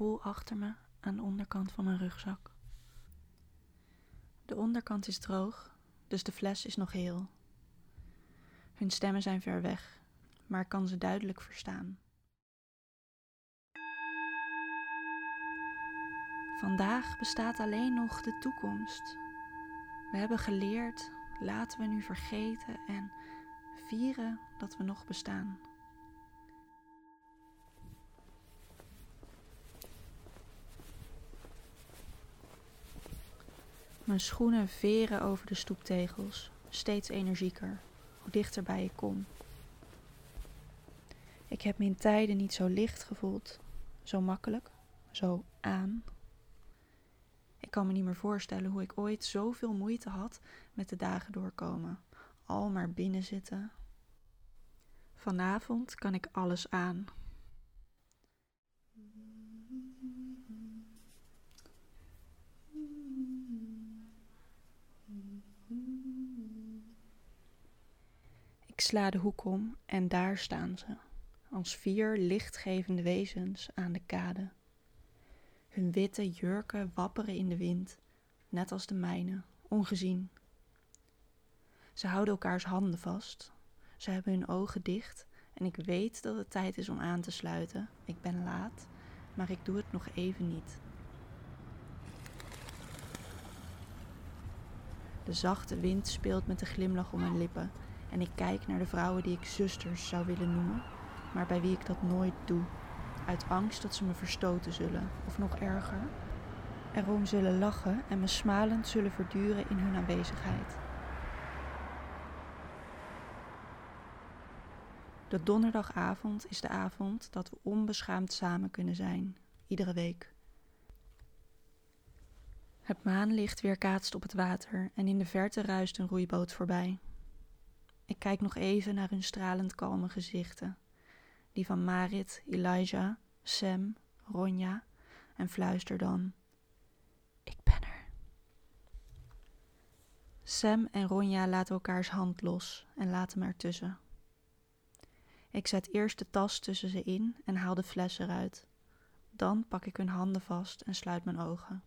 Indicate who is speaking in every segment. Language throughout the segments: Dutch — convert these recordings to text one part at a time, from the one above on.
Speaker 1: voel achter me aan de onderkant van mijn rugzak. De onderkant is droog, dus de fles is nog heel. Hun stemmen zijn ver weg, maar ik kan ze duidelijk verstaan. Vandaag bestaat alleen nog de toekomst. We hebben geleerd, laten we nu vergeten en vieren dat we nog bestaan. Mijn schoenen veren over de stoeptegels, steeds energieker, hoe dichterbij ik kom. Ik heb me in tijden niet zo licht gevoeld, zo makkelijk, zo aan. Ik kan me niet meer voorstellen hoe ik ooit zoveel moeite had met de dagen doorkomen. Al maar binnen zitten. Vanavond kan ik alles aan. Ik sla de hoek om en daar staan ze, als vier lichtgevende wezens aan de kade. Hun witte jurken wapperen in de wind, net als de mijne, ongezien. Ze houden elkaars handen vast. Ze hebben hun ogen dicht en ik weet dat het tijd is om aan te sluiten. Ik ben laat, maar ik doe het nog even niet. De zachte wind speelt met de glimlach om mijn lippen en ik kijk naar de vrouwen die ik zusters zou willen noemen, maar bij wie ik dat nooit doe uit angst dat ze me verstoten zullen, of nog erger, erom zullen lachen en me smalend zullen verduren in hun aanwezigheid. De donderdagavond is de avond dat we onbeschaamd samen kunnen zijn, iedere week. Het maanlicht weerkaatst op het water en in de verte ruist een roeiboot voorbij. Ik kijk nog even naar hun stralend kalme gezichten die van Marit, Elijah, Sam, Ronja en fluister dan: Ik ben er. Sam en Ronja laten elkaars hand los en laten me ertussen. Ik zet eerst de tas tussen ze in en haal de fles eruit. Dan pak ik hun handen vast en sluit mijn ogen.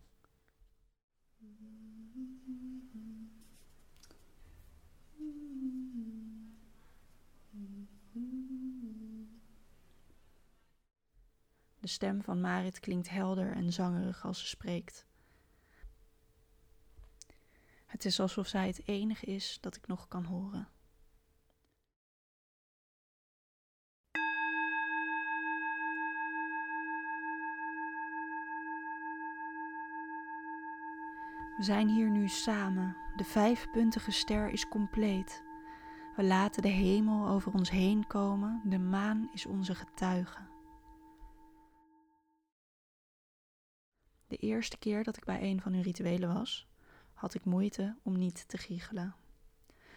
Speaker 1: De stem van Marit klinkt helder en zangerig als ze spreekt. Het is alsof zij het enige is dat ik nog kan horen. We zijn hier nu samen. De vijfpuntige ster is compleet. We laten de hemel over ons heen komen. De maan is onze getuige. De eerste keer dat ik bij een van hun rituelen was, had ik moeite om niet te giechelen.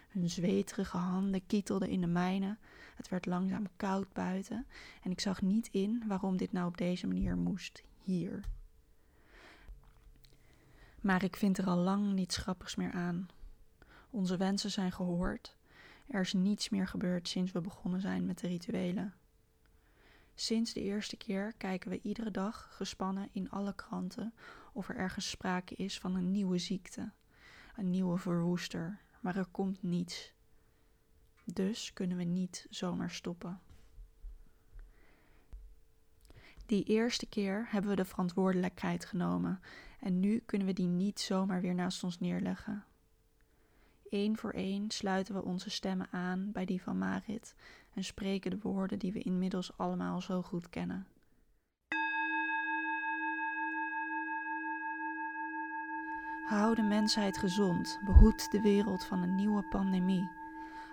Speaker 1: Hun zweterige handen kietelden in de mijne, het werd langzaam koud buiten en ik zag niet in waarom dit nou op deze manier moest, hier. Maar ik vind er al lang niets grappigs meer aan. Onze wensen zijn gehoord. Er is niets meer gebeurd sinds we begonnen zijn met de rituelen. Sinds de eerste keer kijken we iedere dag gespannen in alle kranten of er ergens sprake is van een nieuwe ziekte, een nieuwe verwoester, maar er komt niets. Dus kunnen we niet zomaar stoppen. Die eerste keer hebben we de verantwoordelijkheid genomen en nu kunnen we die niet zomaar weer naast ons neerleggen. Eén voor één sluiten we onze stemmen aan bij die van Marit en spreken de woorden die we inmiddels allemaal zo goed kennen. Hou de mensheid gezond, behoed de wereld van een nieuwe pandemie.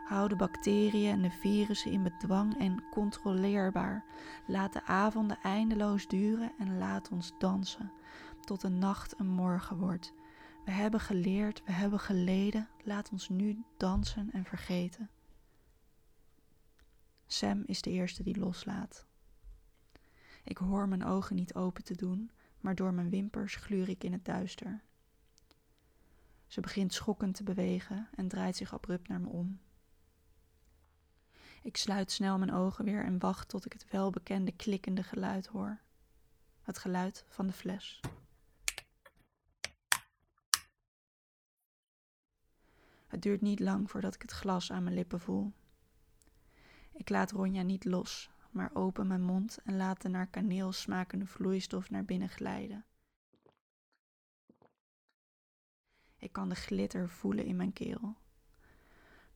Speaker 1: Hou de bacteriën en de virussen in bedwang en controleerbaar. Laat de avonden eindeloos duren en laat ons dansen, tot de nacht een morgen wordt. We hebben geleerd, we hebben geleden, laat ons nu dansen en vergeten. Sam is de eerste die loslaat. Ik hoor mijn ogen niet open te doen, maar door mijn wimpers gluur ik in het duister. Ze begint schokkend te bewegen en draait zich abrupt naar me om. Ik sluit snel mijn ogen weer en wacht tot ik het welbekende klikkende geluid hoor. het geluid van de fles. Het duurt niet lang voordat ik het glas aan mijn lippen voel. Ik laat Ronja niet los, maar open mijn mond en laat de naar kaneel smakende vloeistof naar binnen glijden. Ik kan de glitter voelen in mijn keel.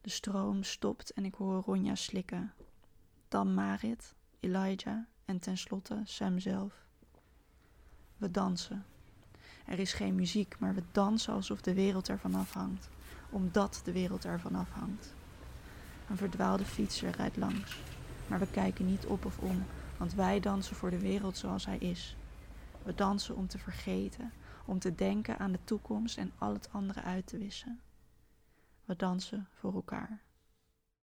Speaker 1: De stroom stopt en ik hoor Ronja slikken. Dan Marit, Elijah en tenslotte Sam zelf. We dansen. Er is geen muziek, maar we dansen alsof de wereld ervan afhangt, omdat de wereld ervan afhangt. Een verdwaalde fietser rijdt langs, maar we kijken niet op of om, want wij dansen voor de wereld zoals hij is. We dansen om te vergeten, om te denken aan de toekomst en al het andere uit te wissen. We dansen voor elkaar.